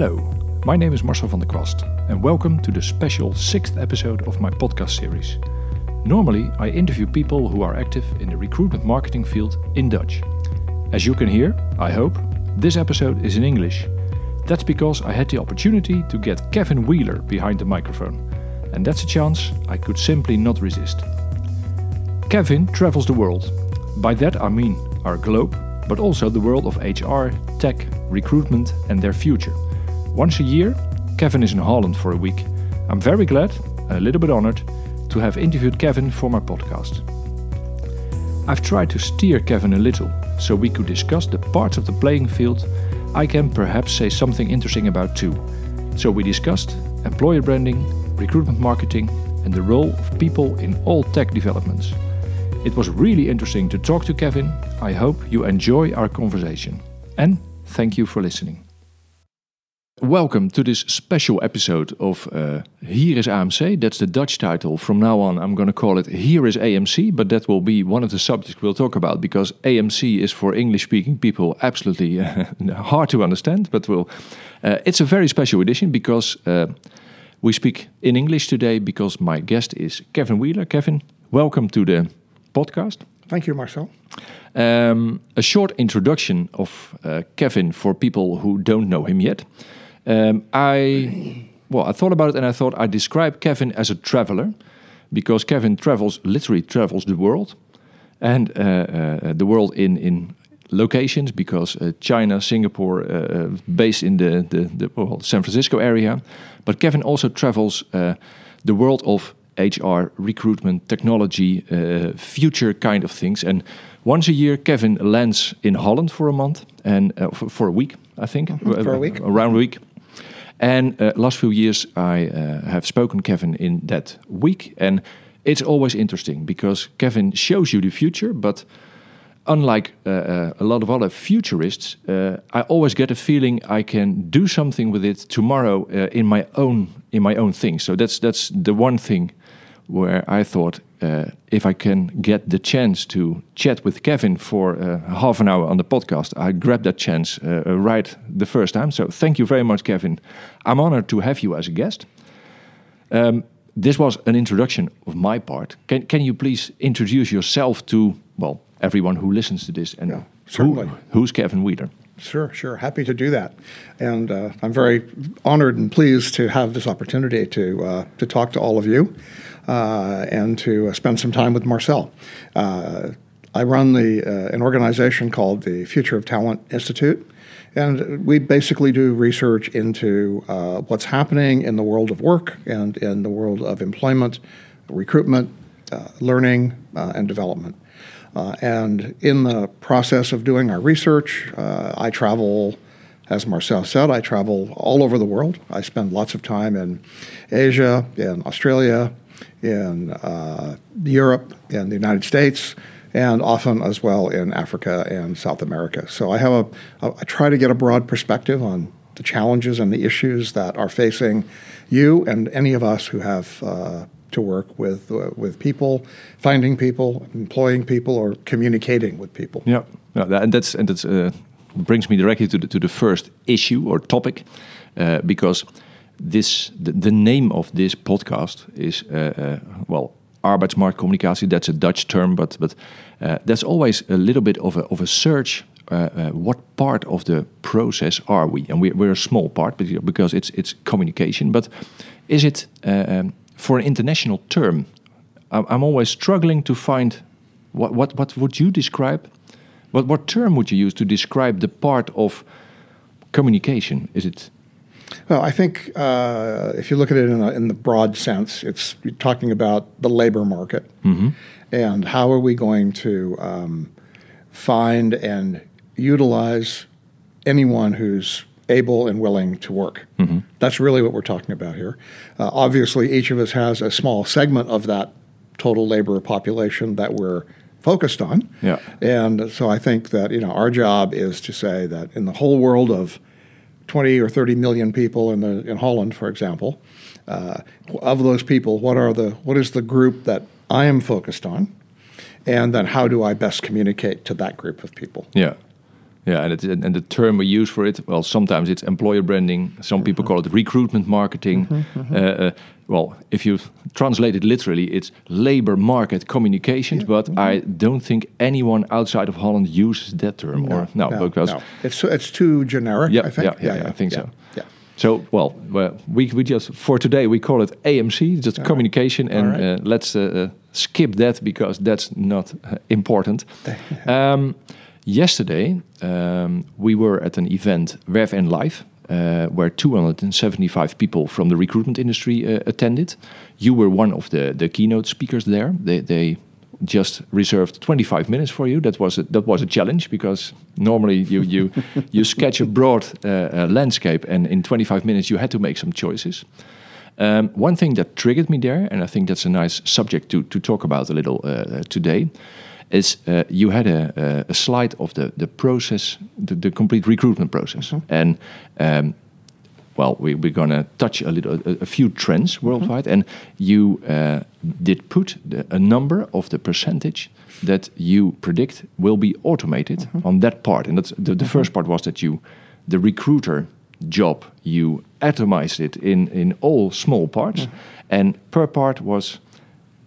Hello, my name is Marcel van der Kwast, and welcome to the special sixth episode of my podcast series. Normally, I interview people who are active in the recruitment marketing field in Dutch. As you can hear, I hope, this episode is in English. That's because I had the opportunity to get Kevin Wheeler behind the microphone, and that's a chance I could simply not resist. Kevin travels the world. By that I mean our globe, but also the world of HR, tech, recruitment, and their future. Once a year, Kevin is in Holland for a week. I'm very glad, a little bit honored, to have interviewed Kevin for my podcast. I've tried to steer Kevin a little so we could discuss the parts of the playing field I can perhaps say something interesting about too. So we discussed employer branding, recruitment marketing, and the role of people in all tech developments. It was really interesting to talk to Kevin. I hope you enjoy our conversation. And thank you for listening. Welcome to this special episode of uh, Here is AMC. That's the Dutch title. From now on, I'm going to call it Here is AMC, but that will be one of the subjects we'll talk about because AMC is for English speaking people absolutely uh, hard to understand. But we'll, uh, it's a very special edition because uh, we speak in English today because my guest is Kevin Wheeler. Kevin, welcome to the podcast. Thank you, Marcel. Um, a short introduction of uh, Kevin for people who don't know him yet. Um, I well, I thought about it and I thought I'd describe Kevin as a traveler because Kevin travels literally travels the world and uh, uh, the world in in locations because uh, China, Singapore, uh, uh, based in the the, the well, San Francisco area, but Kevin also travels uh, the world of HR, recruitment, technology, future kind of things. And once a year, Kevin lands in Holland for a month and for, for, a week, I think, mm -hmm, for a week, around a week and uh, last few years, I uh, have spoken Kevin in that week, and it's always interesting because Kevin shows you the future, but unlike uh, a lot of other futurists, I always get a feeling I can do something with it tomorrow in my own in my own thing. So that's that's the one thing where I thought uh, if I can get the chance to chat with Kevin for uh, half an hour on the podcast, I grab that chance uh, right the first time. So thank you very much, Kevin. I'm honored to have you as a guest. Um, this was an introduction of my part. Can, can you please introduce yourself to, well, everyone who listens to this? And yeah, certainly. Who, who's Kevin Wheeler? Sure, sure. Happy to do that. And uh, I'm very honored and pleased to have this opportunity to, uh, to talk to all of you uh, and to spend some time with Marcel. Uh, I run the, uh, an organization called the Future of Talent Institute. And we basically do research into uh, what's happening in the world of work and in the world of employment, recruitment, uh, learning, uh, and development. And in the process of doing our research, I travel as Marcel said, I travel all over the world. I spend lots of time in Asia, in Australia, in uh, Europe, in the United States, and often as well in Africa and South America. So I have a, I try to get a broad perspective on the challenges and the issues that are facing you and any of us who have uh, to work with uh, with people, finding people, employing people, or communicating with people. Yeah, yeah and that's and that's uh, brings me directly to the, to the first issue or topic, uh, because this the, the, name of this podcast is uh, uh, well arbeidsmarktcommunicatie. That's a Dutch term, but but uh, that's always a little bit of a of a search. Uh, uh, what part of the process are we? And we, we're a small part because it's it's communication. But is it uh, um, for an international term? I'm always struggling to find what what what would you describe? What what term would you use to describe the part of communication? Is it well, I think uh, if you look at it in, a, in, the broad sense, it's talking about the labor market mm-hmm. and how are we going to um, find and utilize anyone who's able and willing to work. Mm-hmm. That's really what we're talking about here. Uh, obviously, each of us has a small segment of that total labor population that we're focused on. Yeah. And so I think that you know our job is to say that in the whole world of 20 or 30 million people in the in Holland, for example. Uh, of those people, what are the what is the group that I am focused on, and then how do I best communicate to that group of people? Yeah, Yeah, and, it, and the term we use for it, well, sometimes it's employer branding. Some people call it recruitment marketing. Uh, uh, well, if you translate it literally, it's labor market communications. But I don't think anyone outside of Holland uses that term. or no, because no. It's it's too generic. Yeah, I think. yeah, yeah, yeah, I think so. Yeah. So, well, we, we just for today we call it AMC, just communication, and right. uh, let's uh, uh, skip that because that's not uh, important. um, yesterday, um, we were at an event, Rev and Live, uh, where 275 people from the recruitment industry uh, attended. You were one of the, the keynote speakers there. They, they just reserved 25 minutes for you. That was a, that was a challenge because normally you you you sketch a broad uh, uh, landscape, and in 25 minutes you had to make some choices. Um, one thing that triggered me there, and I think that's a nice subject to to talk about a little uh, today, is uh, you had a, a, slide of the the process, the, the complete recruitment process, and. Um, well, we, we're going to touch a little, a, a few trends worldwide, and you uh, did put the, a number of the percentage that you predict will be automated on that part, and that's the, the first part was that you, the recruiter job, you atomized it in in all small parts, and per part was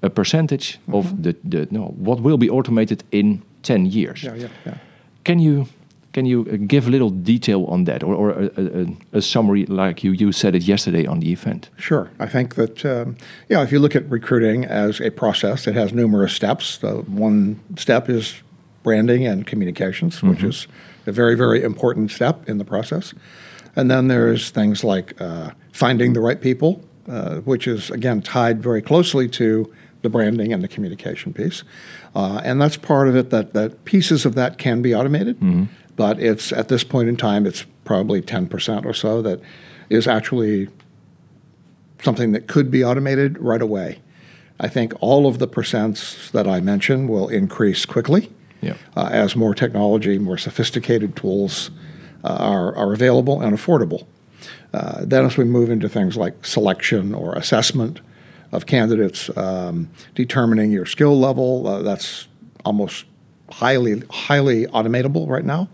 a percentage of the the no what will be automated in ten years. Yeah, yeah, yeah. Can you can you uh, give a little detail on that, or, or a, a, a, summary like you, you said it yesterday on the event? Sure. I think that, um, yeah, if you look at recruiting as a process, it has numerous steps. The one step is branding and communications, mm-hmm. which is a very, very important step in the process. And then there's things like uh, finding the right people, uh, which is, again, tied very closely to the branding and the communication piece. Uh, and that's part of it that, that pieces of that can be automated. Mm-hmm but it's at this point in time, it's probably 10% or so that is actually something that could be automated right away. I think all of the percents that I mentioned will increase quickly yeah. uh, as more technology, more sophisticated tools uh, are, are available and affordable. Uh, then, as we move into things like selection or assessment of candidates, um, determining your skill level, uh, that's almost highly highly automatable right now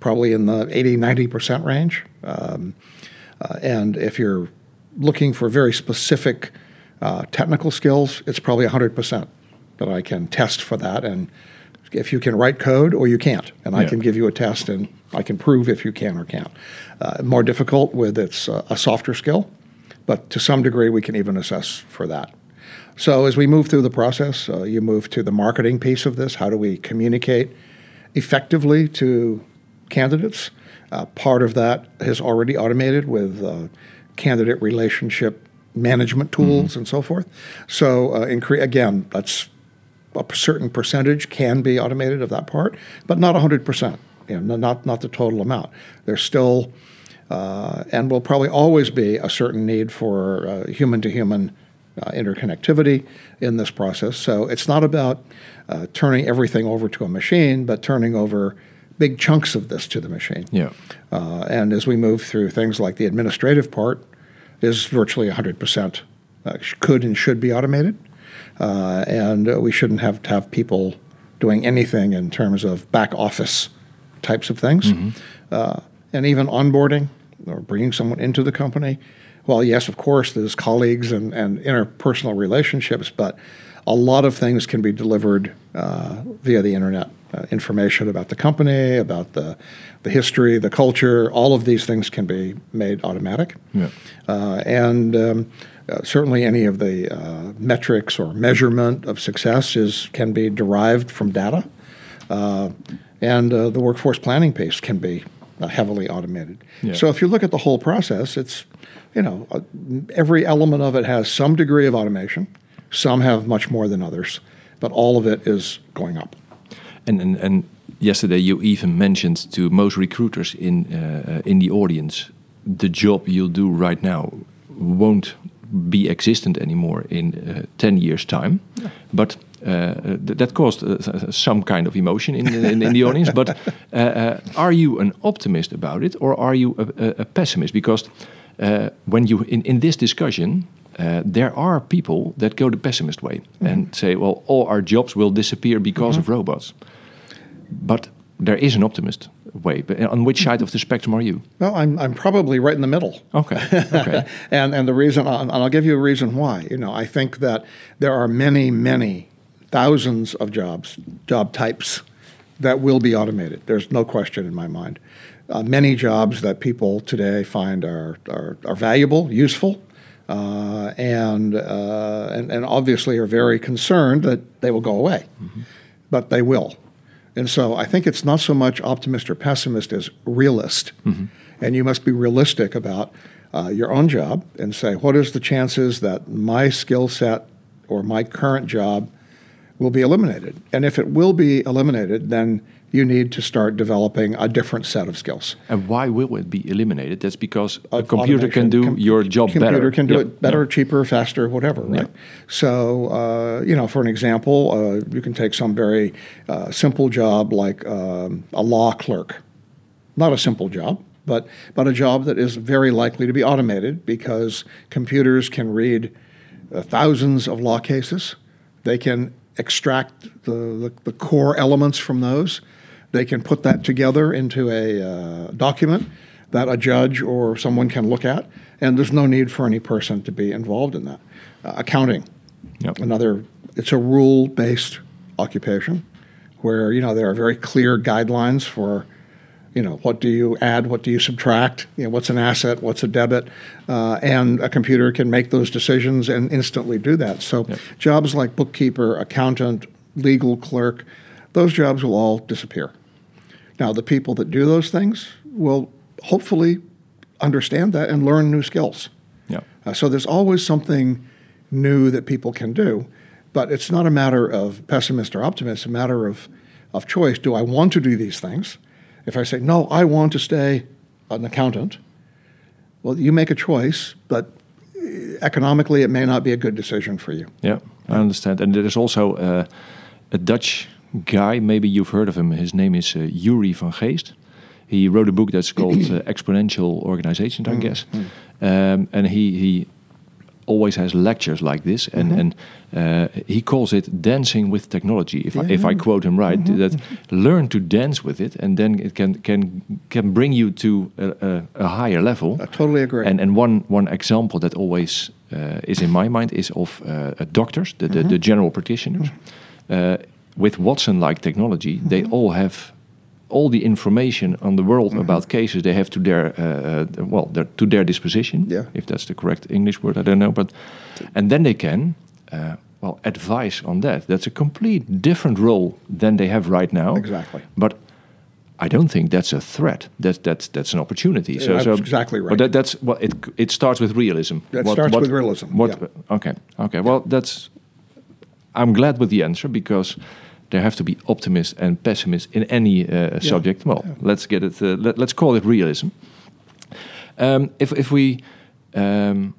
probably in the 80, 90% range. Um, uh, and if you're looking for very specific uh, technical skills, it's probably 100% that I can test for that. And if you can write code or you can't, and I can give you a test and I can prove if you can or can't. Uh, more difficult with it's uh, a softer skill, but to some degree we can even assess for that. So as we move through the process, uh, you move to the marketing piece of this. How do we communicate effectively to candidates. Uh, part of that is already automated with uh, candidate relationship management tools mm-hmm. and so forth. So, uh, incre- again, that's a certain percentage can be automated of that part, but not 100%. You know, not not the total amount. There's still, uh, and will probably always be a certain need for human to human interconnectivity in this process. So it's not about uh, turning everything over to a machine, but turning over big chunks of this to the machine. Yeah. Uh, and as we move through things like the administrative part, is virtually 100% uh, could and should be automated. Uh, and uh, we shouldn't have to have people doing anything in terms of back office types of things. Mm-hmm. Uh, and even onboarding or bringing someone into the company. Well, yes, of course, there's colleagues and, and interpersonal relationships, but a lot of things can be delivered uh, via the internet uh, information about the company, about the, the history, the culture. All of these things can be made automatic. Yeah. Uh, and um, uh, certainly any of the uh, metrics or measurement of success is can be derived from data. Uh, and uh, the workforce planning piece can be heavily automated. Yeah. So if you look at the whole process, it's, you know, every element of it has some degree of automation. Some have much more than others, but all of it is going up. And, and, and yesterday you even mentioned to most recruiters in uh, in the audience, the job you'll do right now won't be existent anymore in uh, 10 years time. Yeah. But uh, th that caused uh, some kind of emotion in, in, in the audience. But uh, uh, are you an optimist about it or are you a, a pessimist? Because when you in, in this discussion, there are people that go the pessimist way mm -hmm. and say, well, all our jobs will disappear because mm -hmm. of robots. But there is an optimist way. But on which side of the spectrum are you? Well, I'm, I'm probably right in the middle. Okay. Okay. and and the reason, and I'll give you a reason why. You know, I think that there are many, many thousands of jobs, job types that will be automated. There's no question in my mind. Uh, many jobs that people today find are, are, are valuable, useful, uh, and, uh, and, and obviously are very concerned that they will go away. Mm-hmm. But they will. And so I think it's not so much optimist or pessimist as realist. Mm-hmm. And you must be realistic about uh, your own job and say, what is the chances that my skill set or my current job will be eliminated? And if it will be eliminated, then you need to start developing a different set of skills. And why will it be eliminated? That's because a computer can do Com- your job computer better. Computer can do yep. it better, yep. cheaper, faster, whatever, right? Yep. So, uh, you know, for an example, uh, you can take some very uh, simple job like um, a law clerk. Not a simple job, but, but a job that is very likely to be automated because computers can read uh, thousands of law cases. They can extract the, the, the core elements from those they can put that together into a uh, document that a judge or someone can look at, and there's no need for any person to be involved in that. Uh, accounting, yep. another, it's a rule based occupation where you know there are very clear guidelines for you know what do you add what do you subtract you know what's an asset what's a debit uh, and a computer can make those decisions and instantly do that so yep. jobs like bookkeeper accountant legal clerk those jobs will all disappear now, the people that do those things will hopefully understand that and learn new skills. Yeah. Uh, so there's always something new that people can do, but it's not a matter of pessimist or optimist. It's a matter of of choice. Do I want to do these things? If I say no, I want to stay an accountant. Well, you make a choice, but economically, it may not be a good decision for you. Yeah, I understand. And there is also uh, a Dutch guy. Maybe you've heard of him. His name is uh, Yuri van Geest. He wrote a book that's called uh, Exponential Organizations, I mm, guess. Mm. Um, and he he always has lectures like this, and mm-hmm. and uh, he calls it dancing with technology. If yeah. I, if I quote him right, mm-hmm. that learn to dance with it, and then it can can can bring you to a, a, a higher level. I totally agree. And and one one example that always uh, is in my mind is of uh, doctors, the, the, mm-hmm. the general practitioners. Mm-hmm. Uh, with Watson-like technology, mm -hmm. they all have all the information on the world mm -hmm. about cases they have to their uh, uh, well their, to their disposition. Yeah. if that's the correct English word, I don't know. But and then they can uh, well advise on that. That's a complete different role than they have right now. Exactly. But I don't think that's a threat. That's that's that's an opportunity. So, yeah, so exactly right. But that, that's well, it it starts with realism. It what, starts what, with realism. What? Yeah. Okay. Okay. Well, that's. I'm glad with the answer because there have to be optimists and pessimists in any uh, subject. Well, yeah. let's get it. Uh, let, us call it realism. Um, if if we um,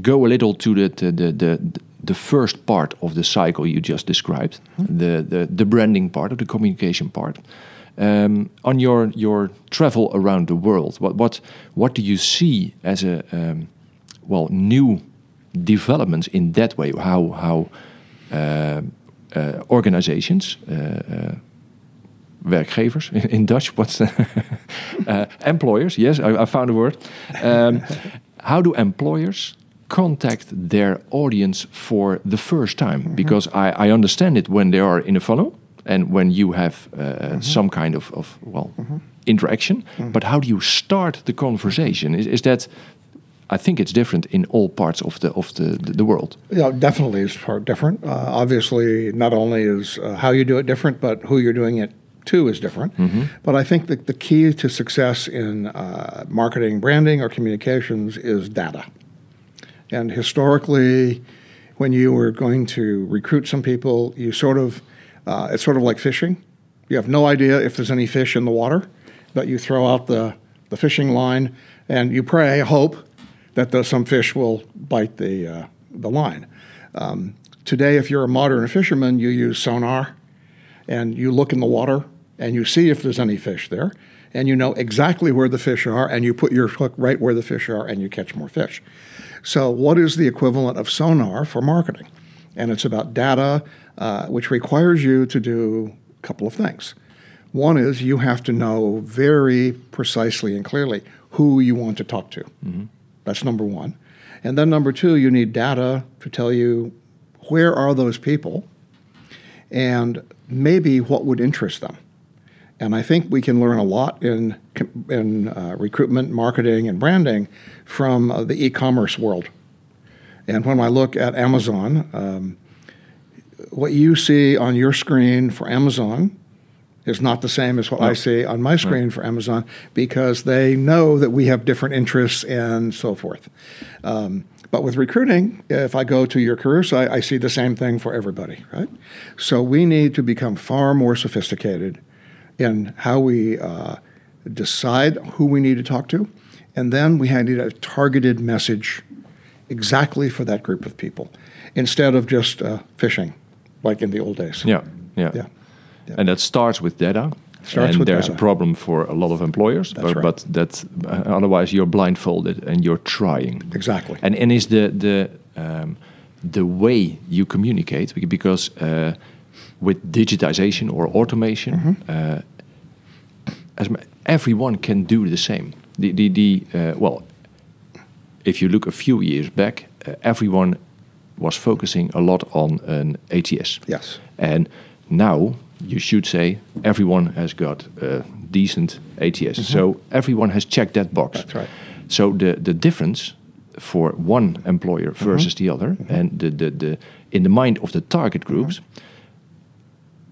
go a little to the, to the the the first part of the cycle you just described, hmm. the, the the branding part of the communication part. Um, on your your travel around the world, what what what do you see as a um, well new developments in that way? How how uh, organizations, uh, uh, werkgevers in Dutch. What's the employers? Yes, I, I, found a word. Um, how do employers contact their audience for the first time? Mm -hmm. Because I, I, understand it when they are in a funnel and when you have uh, mm -hmm. some kind of, of well mm -hmm. interaction. Mm-hmm. But how do you start the conversation? Is, is that I think it's different in all parts of the of the, the world. Yeah, definitely it's far different. Uh, obviously, not only is uh, how you do it different, but who you're doing it to is different. Mm-hmm. But I think that the key to success in uh, marketing, branding, or communications is data. And historically, when you were going to recruit some people, you sort of uh, it's sort of like fishing. You have no idea if there's any fish in the water, but you throw out the the fishing line and you pray, hope that the, some fish will bite the, uh, the line. Um, today, if you're a modern fisherman, you use sonar and you look in the water and you see if there's any fish there and you know exactly where the fish are and you put your hook right where the fish are and you catch more fish. So, what is the equivalent of sonar for marketing? And it's about data, uh, which requires you to do a couple of things. One is you have to know very precisely and clearly who you want to talk to. That's number one. And then number two, you need data to tell you where are those people and maybe what would interest them. And I think we can learn a lot in, in uh, recruitment, marketing, and branding from uh, the e commerce world. And when I look at Amazon, um, what you see on your screen for Amazon is not the same as what I see on my screen for Amazon because they know that we have different interests and so forth. Um, but with recruiting, if I go to your career site, I see the same thing for everybody, right? So we need to become far more sophisticated in how we uh, decide who we need to talk to, and then we need a targeted message exactly for that group of people instead of just uh, fishing like in the old days. Yeah, yeah, Yeah. And that starts with data. Starts and with there's data. a problem for a lot of employers, That's but, right. but that uh, otherwise you're blindfolded and you're trying. Exactly. And and is the the um, the way you communicate because uh, with digitization or automation, Mm-hmm. uh, as everyone can do the same. The the, the uh, well, if you look a few years back, uh, everyone was focusing a lot on an ATS. Yes. And now you should say everyone has got a decent ATS. So everyone has checked that box. Mm-hmm. That's right. So the, the difference for one employer Mm-hmm. versus the other and the, the, the in the mind of the target groups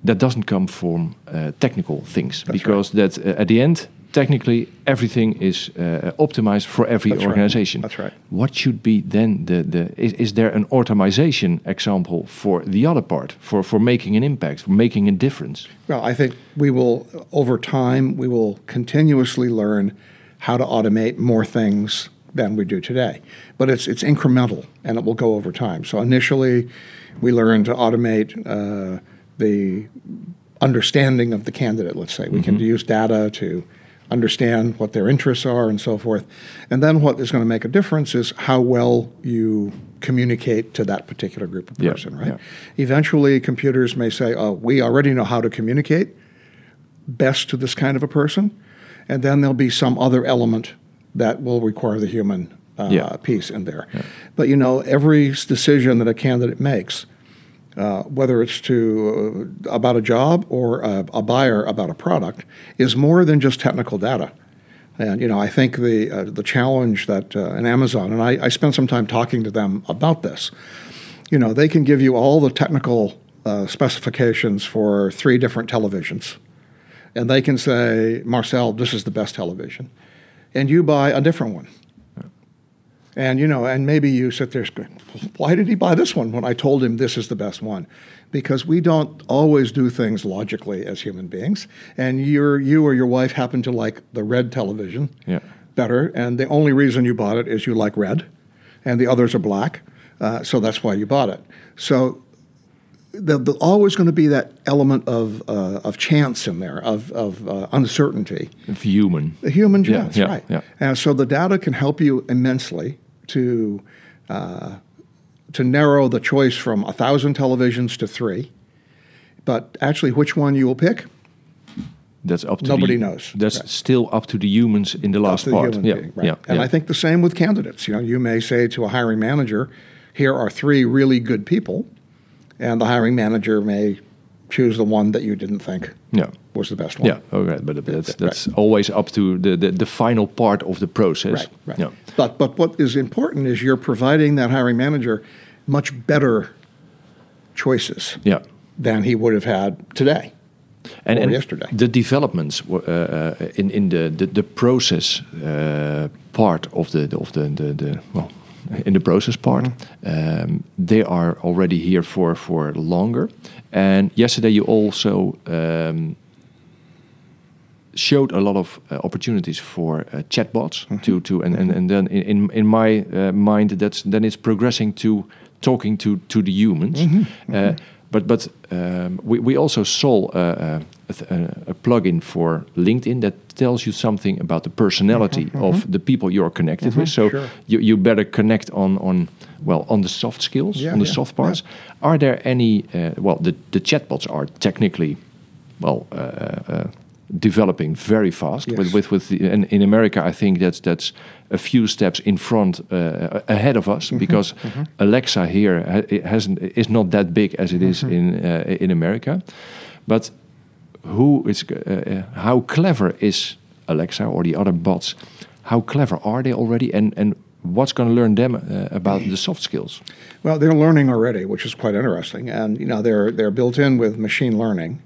that doesn't come from uh, technical things That's because that uh, at the end technically everything is uh, optimized for every That's right. organization That's right. what should be then the, the is, is there an automation example for the other part for, for making an impact for making a difference Well, I think we will, over time, we will continuously learn how to automate more things than we do today. But it's, it's incremental and it will go over time. So initially, we learn to automate uh, the understanding of the candidate, let's say. We can use data to understand what their interests are and so forth. And then what is going to make a difference is how well you communicate to that particular group of Yeah, person, right? yeah. Eventually, computers may say, oh, we already know how to communicate best to this kind of a person. And then there'll be some other element that will require the human uh, Yeah. piece in there. But you know, every decision that a candidate makes, uh, whether it's to uh, about a job or a, a buyer about a product, is more than just technical data. And you know, I think the uh, the challenge that uh, in Amazon, and I, I spent some time talking to them about this. You know, they can give you all the technical uh, specifications for three different televisions, and they can say, Marcel, this is the best television, and you buy a different one. And you know, and maybe you sit there going, why did he buy this one when I told him this is the best one? Because we don't always do things logically as human beings. And you're, you or your wife happen to like the red television Yeah. better, and the only reason you bought it is you like red, and the others are black, uh, so that's why you bought it. So there's always going to be that element of, uh, of chance in there, of, of uh, uncertainty. of human The human Yeah, chance, yeah, right? yeah. And so the data can help you immensely to uh, to narrow the choice from a thousand televisions to three. But actually, which one you will pick, that's up to Nobody the, knows. that's Right. still up to the humans in the last to the part human yeah being, right? yeah And yeah. I think the same with candidates. You know, you may say to a hiring manager, "Here are three really good people," and the hiring manager may choose the one that you didn't think yeah was the best one. yeah okay but that's Right. that's always up to the, the the final part of the process Right, right. yeah But but what is important is you're providing that hiring manager much better choices yeah than he would have had today. and, or and yesterday. the developments uh, uh, in in the the, the process uh, part of the of the, the, the well in the process part Mm-hmm. um, they are already here for for longer and yesterday you also um, showed a lot of uh, opportunities for uh, chatbots Mm-hmm. to to and, and, and then in in, in my uh, mind that's then it's progressing to talking to to the humans Mm-hmm. Uh, but but um, we, we also saw uh, uh, a, th- a plugin for LinkedIn that tells you something about the personality of the people you're connected with so Mm-hmm. sure. you, you better connect on on well on the soft skills Yeah, on the yeah, soft parts are there any uh, well the, the chatbots are technically well uh, uh, developing very fast. Yes. With with with the, and in America, I think that's that's a few steps in front uh, ahead of us because Alexa here ha- it hasn't is not that big as it is in uh, in America, but who is uh, uh, how clever is Alexa or the other bots? How clever are they already, and and what's going to learn them uh, about the soft skills? Well, they're learning already, which is quite interesting, and you know they're they're built in with machine learning,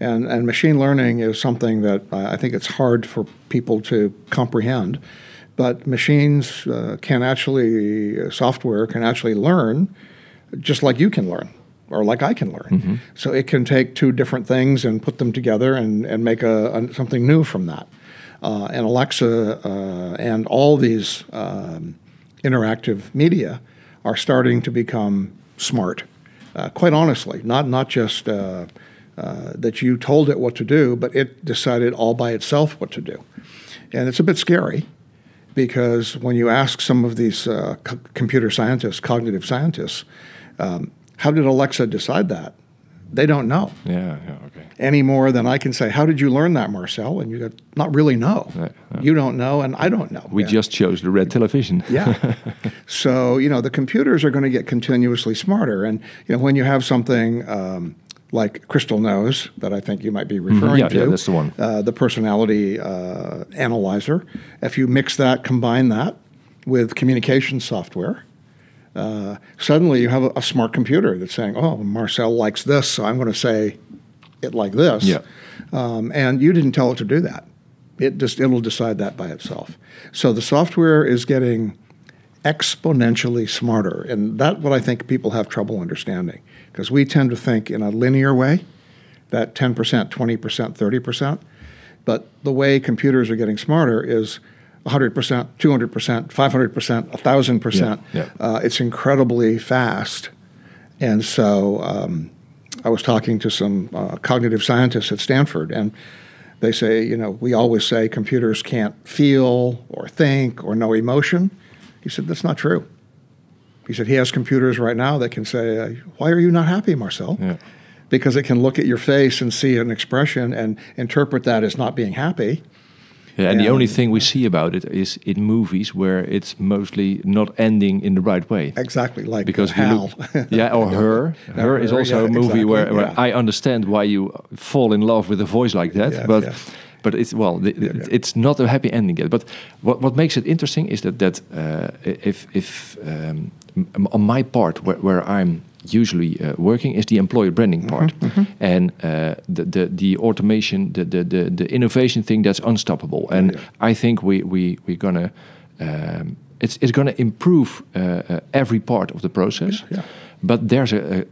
and and machine learning is something that I think it's hard for people to comprehend, but machines uh, can actually uh, software can actually learn, just like you can learn. Or like I can learn, so it can take two different things and put them together and, and make a, a something new from that. Uh, and Alexa uh, and all these um, interactive media are starting to become smart. Uh, quite honestly, not not just uh, uh, that you told it what to do, but it decided all by itself what to do, and it's a bit scary because when you ask some of these uh, co- computer scientists, cognitive scientists, um, how did Alexa decide that? They don't know Yeah, yeah, okay. any more than I can say, "How did you learn that, Marcel?" And you go, "Not really know. Yeah, yeah. You don't know, and I don't know." We Yeah. just chose the red television. Yeah. so, you know, the computers are going to get continuously smarter. And, you know, when you have something um, like Crystal Knows, that I think you might be referring Mm-hmm. Yeah, to, yeah, that's the one. Uh, the personality uh, analyzer, if you mix that, combine that with communication software, uh, suddenly you have a, a smart computer that's saying, oh, Marcel likes this, so I'm going to say it like this. Yeah. Um, and you didn't tell it to do that. It just it'll decide that by itself. So the software is getting exponentially smarter, and that's what I think people have trouble understanding because we tend to think in a linear way, that 10%, 20%, 30%. But the way computers are getting smarter is 100%, 200%, 500%, 1,000%. Yeah, yeah. Uh, it's incredibly fast. And so um, I was talking to some uh, cognitive scientists at Stanford, and they say, you know, we always say computers can't feel or think or know emotion. He said, that's not true. He said he has computers right now that can say, uh, why are you not happy, Marcel? Yeah. Because it can look at your face and see an expression and interpret that as not being happy. Yeah, and the only thing we see about it is in movies where it's mostly not ending in the right way. Exactly, like Because Hal. look, yeah, or her, her is Her, also yeah, a movie exactly, where, where yeah. I understand why you fall in love with a voice like that, Yes, but yes. But it's well, the, yeah. it's not a happy ending yet. But what what makes it interesting is that that uh, if if um, m- on my part where, where I'm usually uh, working is the employer branding part Mm-hmm, and uh, the, the the automation the, the the the innovation thing that's unstoppable and Yeah. I think we we we're gonna um, it's it's gonna improve uh, uh, every part of the process Yeah. but there's a, a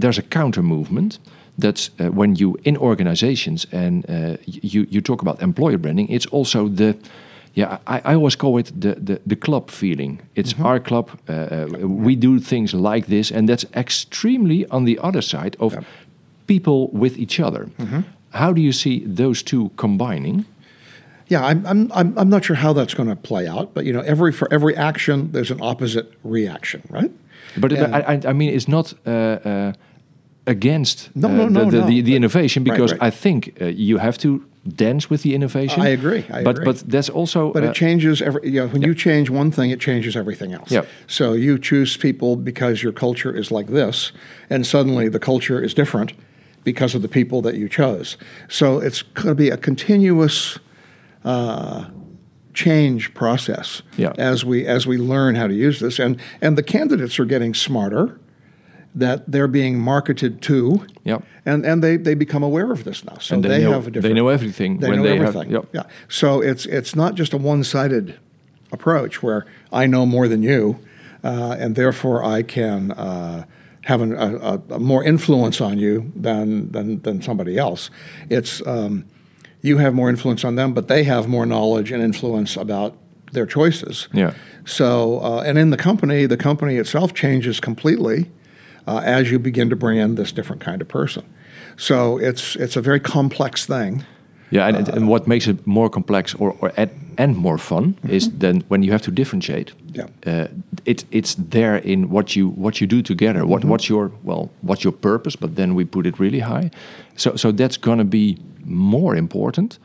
there's a counter movement that's uh, when you in organizations and uh, you you talk about employer branding it's also the yeah I, I always call it the, the the club feeling. It's our club uh, uh, we do things like this and that's extremely on the other side of Yeah. people with each other. How do you see those two combining? Yeah, I'm, I'm, I'm, I'm not sure how that's going to play out, but you know, every for every action, there's an opposite reaction, right? But I, I, I mean, it's not uh, uh, against No, uh, no, no, the, the, no. the, innovation because right. I think uh, you have to dance with the innovation. I agree, I but agree. but that's also But uh, it changes every. You know, when you change one thing, it changes everything else. Yeah. So you choose people because your culture is like this, and suddenly the culture is different because of the people that you chose. So it's going to be a continuous uh, change process Yeah. as we as we learn how to use this, and and the candidates are getting smarter. That they're being marketed to, Yeah. and and they, they become aware of this now. So And they they, know- have a different. they know everything They when know they have- everything. yep. Yeah. So it's it's not just a one sided approach where I know more than you, uh, and therefore I can uh, have an, a, a, a more influence on you than than than somebody else. It's um, you have more influence on them, but they have more knowledge and influence about their choices. Yeah. So uh, and in the company, the company itself changes completely uh, as you begin to bring in this different kind of person. So it's it's a very complex thing. yeah, and, and what makes it more complex or, or and, and more fun is then when you have to differentiate. Mm-hmm. Yeah. Uh, it, it's there in what you what you do together. Mm-hmm. What what's your well what's your purpose? But then we put it really high. So so that's gonna be more important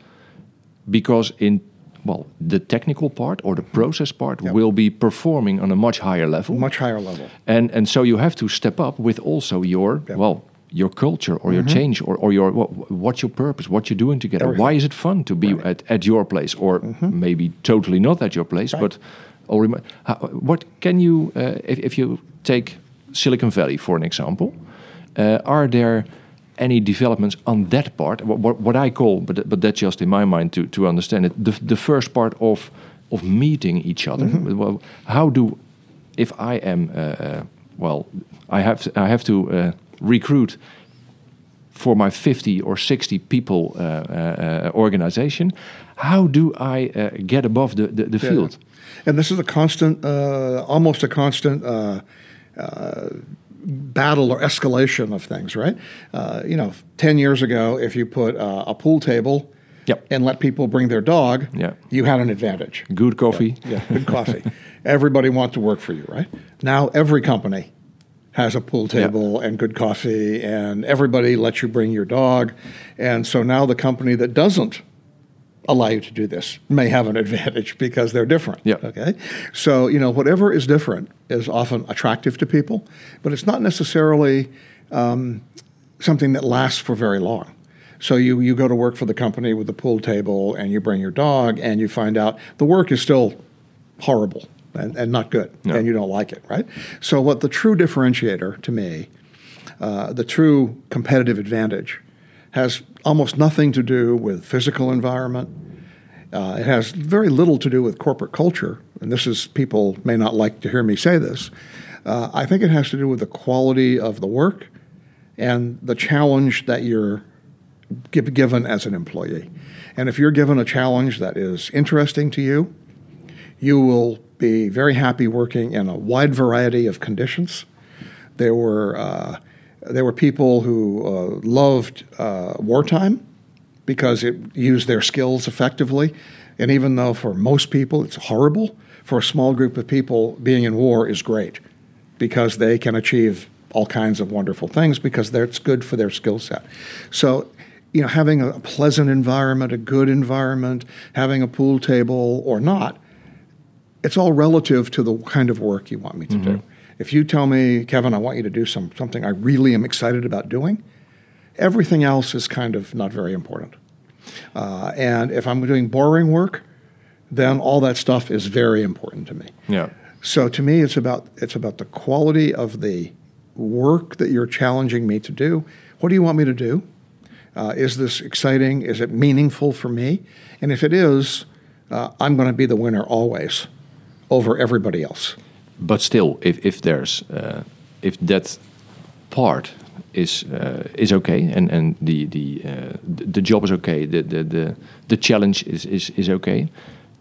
because in well the technical part or the process part Yep. will be performing on a much higher level Much higher level. and and so you have to step up with also your Yep. Mm-hmm. well your culture or your change or, or your what, what's your purpose what you're doing together Everything. why is it fun to be at, at your place or maybe totally not at your place Mm-hmm. Right. but or how, what can you uh, if, if you take silicon valley for an example uh, are there any developments on that part what, what, what i call but, but that's just in my mind to, to understand it the, the first part of of meeting each other Mm-hmm. well, how do if I am uh, uh, well, I have I have to uh, recruit for my fifty or sixty people uh, uh, uh, organization. How do I uh, get above the the, the Yeah. field? And this is a constant, uh, almost a constant uh, uh, battle or escalation of things, right? Uh, you know, 10 years ago, if you put uh, a pool table Yep. and let people bring their dog, Yeah. you had an advantage. Good coffee. Yeah, good coffee. Everybody wants to work for you, right? Now every company has a pool table and good coffee, and everybody lets you bring your dog. And so now the company that doesn't allow you to do this may have an advantage because they're different. Yeah. Okay. So, you know, whatever is different is often attractive to people, but it's not necessarily um, something that lasts for very long. So you, you go to work for the company with the pool table and you bring your dog and you find out the work is still horrible and, and not good No. and you don't like it, right? So what the true differentiator to me, uh, the true competitive advantage, has almost nothing to do with physical environment. Uh, it has very little to do with corporate culture, and this is people may not like to hear me say this. Uh, I think it has to do with the quality of the work and the challenge that you're give, given as an employee. And if you're given a challenge that is interesting to you, you will be very happy working in a wide variety of conditions. There were uh, there were people who uh, loved uh, wartime because it used their skills effectively, and even though for most people it's horrible, for a small group of people being in war is great because they can achieve all kinds of wonderful things because that's good for their skill set. So, you know, having a pleasant environment, a good environment, having a pool table or not, it's all relative to the kind of work you want me to do. Mm-hmm. If you tell me, Kevin, I want you to do some, something I really am excited about doing, everything else is kind of not very important. Uh, and if I'm doing boring work, then all that stuff is very important to me. Yeah. So to me, it's about it's about the quality of the work that you're challenging me to do. What do you want me to do? Uh, is this exciting? Is it meaningful for me? And if it is, uh, I'm going to be the winner always over everybody else. But still, if if there's uh, if that part is uh, is okay and and the the uh, the the job is okay, the the the, the challenge is, is is okay,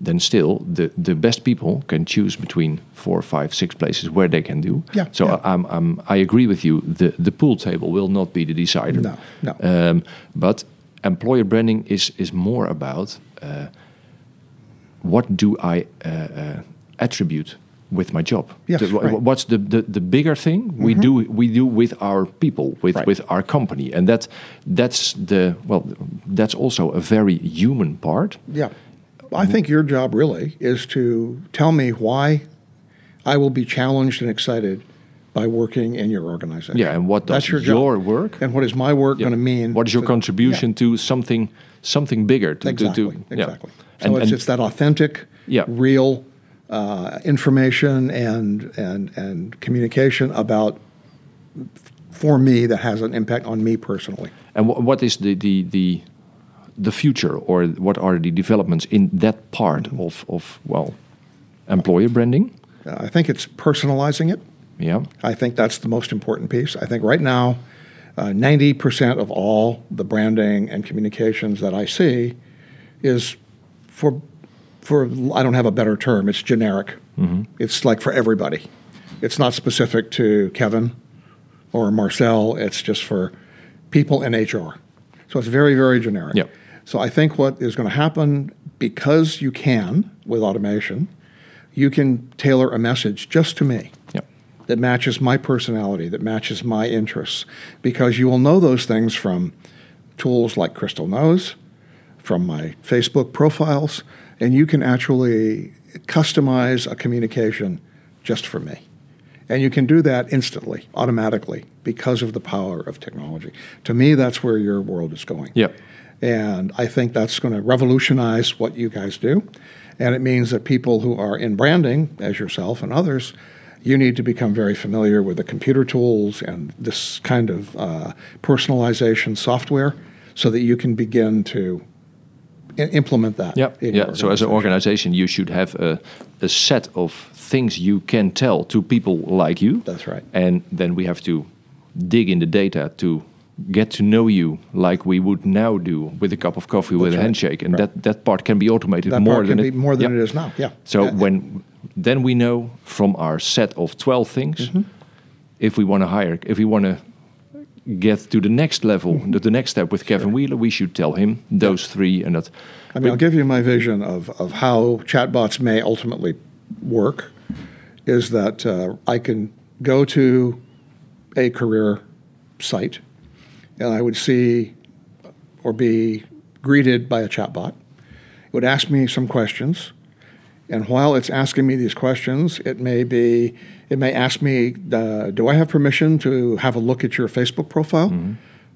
then still the the best people can choose between four, five, six places where they can do. Yeah, So yeah. I'm I'm I agree with you. The the pool table will not be the decider. No, no. Um, but employer branding is is more about uh, what do I uh, uh, attribute with my job? Yes, The- right. Mm-hmm. What's the, the, the bigger thing we do we do with our people with Right. with our company, and that that's the well that's also a very human part. Yeah. I think your job really is to tell me why I will be challenged and excited by working in your organization. Yeah, and what does That's your, your, job. work? And what is my work yeah, going to mean? What is your to- contribution to something something bigger? To, to- Exactly. to, yeah. exactly. So And, it's, and it's that authentic, Yeah. real uh, information and, and, and communication about, for me, that has an impact on me personally. And wh- what is the, the, the, the future or what are the developments in that part of, of, well, employer branding? Uh, I think it's personalizing it. Yeah. I think that's the most important piece. I think right now, uh, 90% of all the branding and communications that I see is for, for I don't have a better term, it's generic. Mm-hmm. It's like for everybody. It's not specific to Kevin or Marcel, it's just for people in HR. So it's very, very generic. Yep. So I think what is going to happen because you can with automation, you can tailor a message just to me Yeah. that matches my personality, that matches my interests, because you will know those things from tools like Crystal Knows, from my Facebook profiles, and you can actually customize a communication just for me. And you can do that instantly, automatically, because of the power of technology. To me, that's where your world is going. Yeah. And I think that's going to revolutionize what you guys do. And it means that people who are in branding, as yourself and others, you need to become very familiar with the computer tools and this kind of uh, personalization software so that you can begin to implement that. Yeah, yeah. So as an organization, you should have a, a set of things you can tell to people like you. That's right. And then we have to dig in the data to get to know you like we would now do with a cup of coffee with a handshake, and Right. that that part can be automated That more part than can it, be more than yeah. it is now. Yeah. So Uh, when then we know from our set of twelve things Mm-hmm. if we want to hire, if we want to get to the next level, Mm-hmm. the, the next step with Kevin Wheeler, we should tell him those three and that. I mean, I'll give you my vision of, of how chatbots may ultimately work is that uh, I can go to a career site and I would see or be greeted by a chatbot. It would ask me some questions. And while it's asking me these questions, it may be, it may ask me, uh, do I have permission to have a look at your Facebook profile?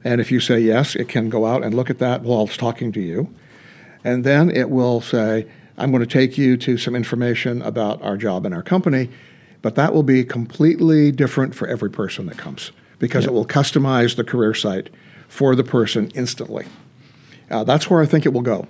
And if you say yes, it can go out and look at that while it's talking to you. And then it will say, I'm going to take you to some information about our job and our company, but that will be completely different for every person that comes because it will customize the career site for the person instantly. Uh, that's where I think it will go.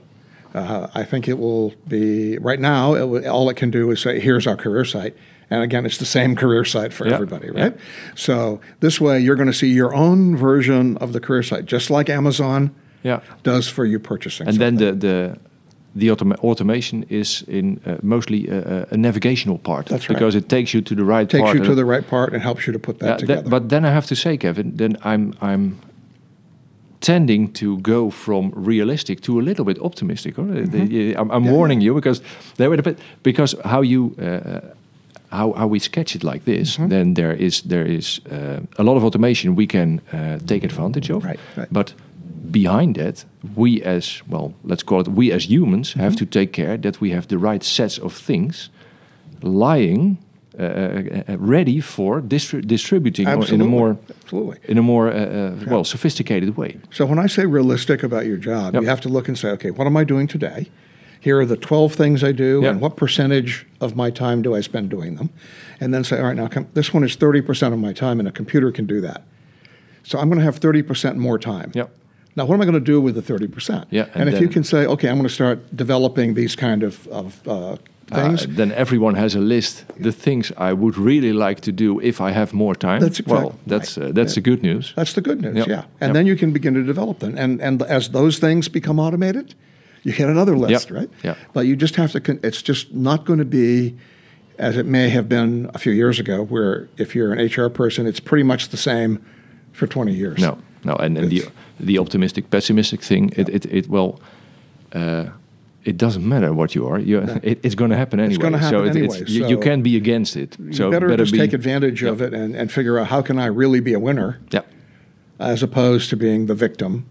Uh, I think it will be right now. It all it can do is say, "Here's our career site," and again, it's the same career site for Yeah, everybody, right? So this way, you're going to see your own version of the career site, just like Amazon Yeah. does for you purchasing. And then the the the automa- automation is in uh, mostly a, a navigational part That's right. because it takes you to the right takes part. you to the right part and helps you to put that Yeah, together. that- but then I have to say, Kevin, then I'm I'm tending to go from realistic to a little bit optimistic. Or Mm-hmm. I'm, I'm warning you because there were a bit because how you. Uh, how, how we sketch it like this, Mm-hmm. then there is there is uh, a lot of automation we can uh, take advantage of. Right, right. But behind that, we as well, let's call it we as humans Mm-hmm. have to take care that we have the right sets of things lying ready for distri- distributing in a more Absolutely. in a more uh, uh, well sophisticated way. So when I say realistic about your job, Yep. you have to look and say, okay, what am I doing today? Here are the 12 things I do, Yep. and what percentage of my time do I spend doing them? And then say, all right, now com- this one is 30% of my time, and a computer can do that. So I'm going to have 30% more time. Yep. Now, what am I going to do with the 30%? Yeah, and, and if you can say, okay, I'm going to start developing these kind of, of uh, things, Uh, then everyone has a list. The things I would really like to do if I have more time. That's exact- well, that's uh, that's the good news. That's the good news, Yep. yeah. And Yep. then you can begin to develop them. And, and as those things become automated, you get another list, Yep. right? Yep. But you just have to, con- it's just not going to be as it may have been a few years ago, where if you're an HR person, it's pretty much the same for 20 years. No, no, and, and the the optimistic pessimistic thing. It it it well. Uh, it doesn't matter what you are. You, it, it's going to happen anyway. It's gonna happen so it, anyway, It's, you, you can't be against it. You so better, just be, take advantage of it and, and figure out how can I really be a winner Yeah, as opposed to being the victim.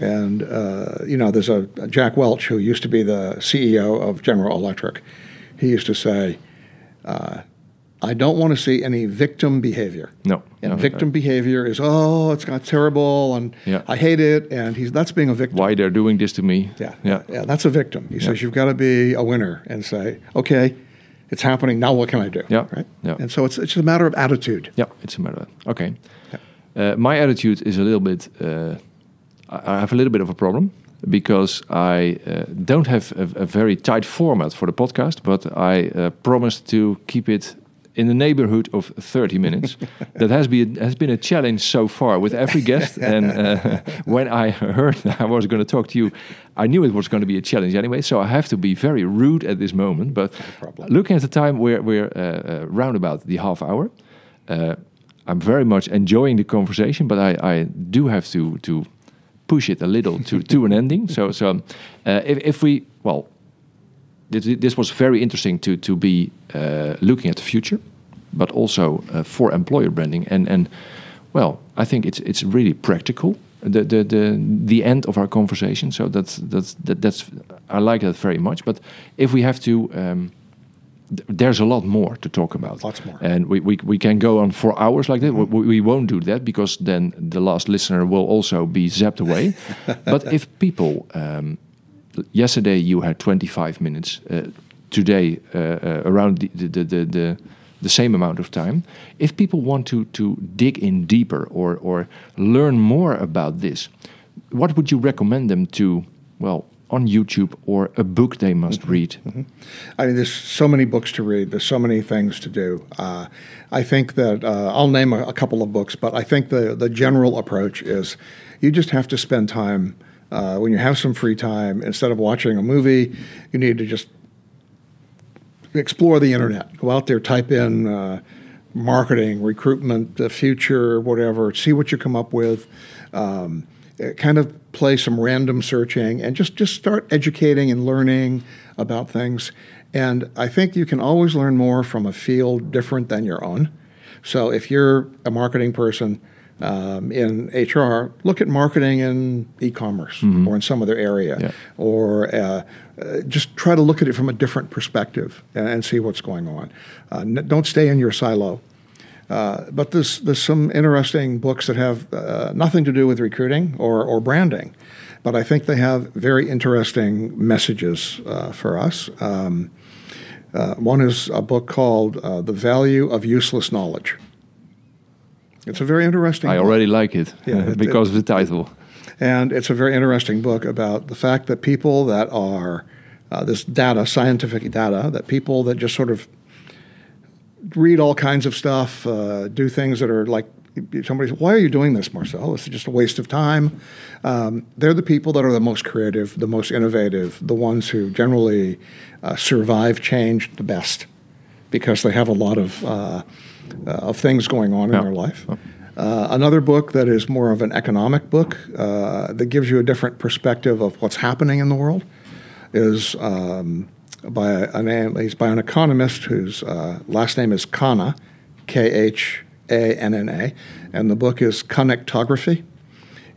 And uh, you know, there's a, a Jack Welch who used to be the CEO of General Electric. He used to say, uh, "I don't want to see any victim behavior." no, And no, victim behavior is, "Oh, it's got terrible, and Yeah. I hate it," and he's that's being a victim. why they're doing this to me? Yeah, yeah, yeah, that's a victim. He says you've got to be a winner and say, "Okay, it's happening. Now what can I do?" Yeah, right. yeah. And so it's it's a matter of attitude. Yeah, it's a matter. of Okay. Uh, my attitude is a little bit. Uh, I I have a little bit of a problem because I uh, don't have a, a very tight format for the podcast, but I uh, promised to keep it in the neighborhood of 30 minutes. that has been has been a challenge so far with every guest. and uh, when I heard I was going to talk to you, I knew it was going to be a challenge anyway. So I have to be very rude at this moment. But problem. looking at the time, we're we're uh, uh, round about the half hour. Uh, I'm very much enjoying the conversation, but I, I do have to to push it a little to, to an ending. So so uh, if, if we well, this, this was very interesting to to be uh, looking at the future, but also uh, for employer branding and and well, I think it's it's really practical. The the the the end of our conversation. So that's that's that, that's I like that very much. But if we have to. Um, there's a lot more to talk about. Lots more. And we, we, we can go on for hours like that. We, we won't do that because then the last listener will also be zapped away. but if people, um, yesterday you had 25 minutes, uh, today uh, uh, around the, the, the, the, the same amount of time. If people want to, to dig in deeper or, or learn more about this, what would you recommend them to, well, on YouTube or a book they must read? I mean, there's so many books to read. There's so many things to do. Uh, I think that uh, I'll name a, a couple of books, but I think the the general approach is you just have to spend time uh, when you have some free time. Instead of watching a movie, you need to just explore the internet. Go out there, type in uh, marketing, recruitment, the future, whatever. See what you come up with. Um, uh, kind of play some random searching and just just start educating and learning about things. And I think you can always learn more from a field different than your own. So if you're a marketing person um, in HR, look at marketing in e-commerce or in some other area, Yeah. or uh, uh, just try to look at it from a different perspective and, and see what's going on. Uh, n- don't stay in your silo. Uh, but there's there's some interesting books that have uh, nothing to do with recruiting or, or branding, but I think they have very interesting messages uh, for us. Um, uh, one is a book called uh, "The Value of Useless Knowledge." It's a very interesting. I book. already like it Yeah, it- because of the title. And it's a very interesting book about the fact that people that are uh, this data, scientific data, that people that just sort of read all kinds of stuff, uh, do things that are like somebody says, "Why are you doing this, Marcel? This is just a waste of time." Um, they're the people that are the most creative, the most innovative, the ones who generally uh, survive change the best because they have a lot of uh, uh, of things going on in their life. Uh, another book that is more of an economic book uh, that gives you a different perspective of what's happening in the world is um, by a, an he's by an economist whose uh, last name is Khanna, K H A N N A, and the book is Connectography,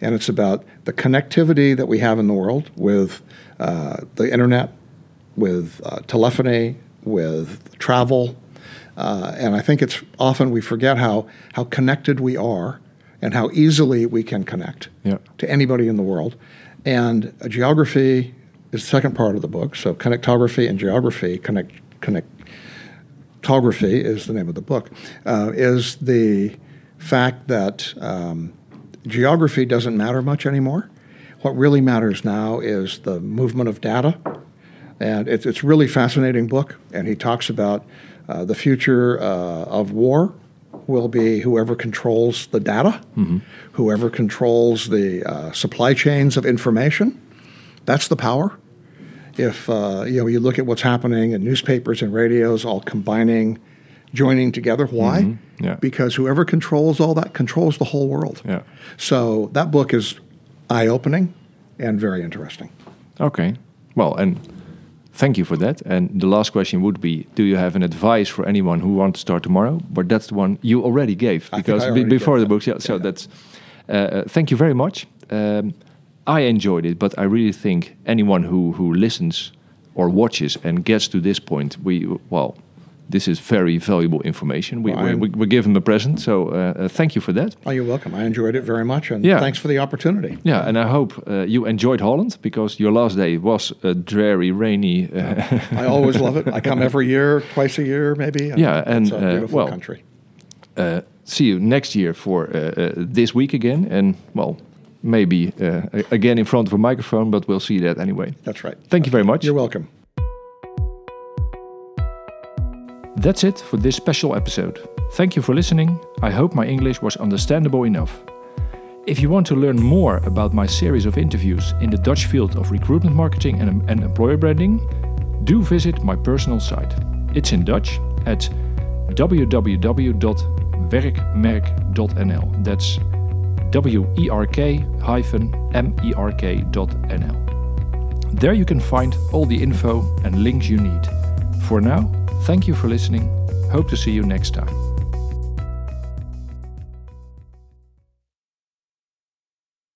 and it's about the connectivity that we have in the world with uh, the internet, with uh, telephony, with travel, uh, and I think it's often we forget how how connected we are and how easily we can connect Yeah. to anybody in the world. And uh, geography is the second part of the book. So connectography and geography, connect, connectography is the name of the book, uh, is the fact that um, geography doesn't matter much anymore. What really matters now is the movement of data. And it's, it's really fascinating book. And he talks about uh, the future uh, of war will be whoever controls the data, whoever controls the uh, supply chains of information. That's the power. If uh, you know, you look at what's happening in newspapers and radios, all combining, joining together. Why? Yeah. Because whoever controls all that controls the whole world. Yeah. So that book is eye-opening and very interesting. Okay. Well, and thank you for that. And the last question would be: Do you have an advice for anyone who wants to start tomorrow? But that's the one you already gave because already before the that. books. Yeah. So Yeah. that's. Uh, uh, thank you very much. Um, I enjoyed it, but I really think anyone who who listens or watches and gets to this point, we well. This is very valuable information. We, Well, we, we, we give them a present, so uh, uh, thank you for that. Oh, you're welcome. I enjoyed it very much, and Yeah. thanks for the opportunity. Yeah, and I hope uh, you enjoyed Holland because your last day was a dreary, rainy. Uh, I always love it. I come every year, twice a year, maybe. and Yeah, and, it's a uh, beautiful well, country. uh, see you next year for uh, uh, this week again, and well, maybe uh, again in front of a microphone, but we'll see that anyway. That's right. Thank you very much. You're welcome. That's it for this special episode. Thank you for listening. I hope my English was understandable enough. If you want to learn more about my series of interviews in the Dutch field of recruitment marketing and, and employer branding, do visit my personal site. It's in Dutch at www.werkmerk.nl. That's W E R K hyphen M E R K.nl. There you can find all the info and links you need. For now, thank you for listening. Hope to see you next time.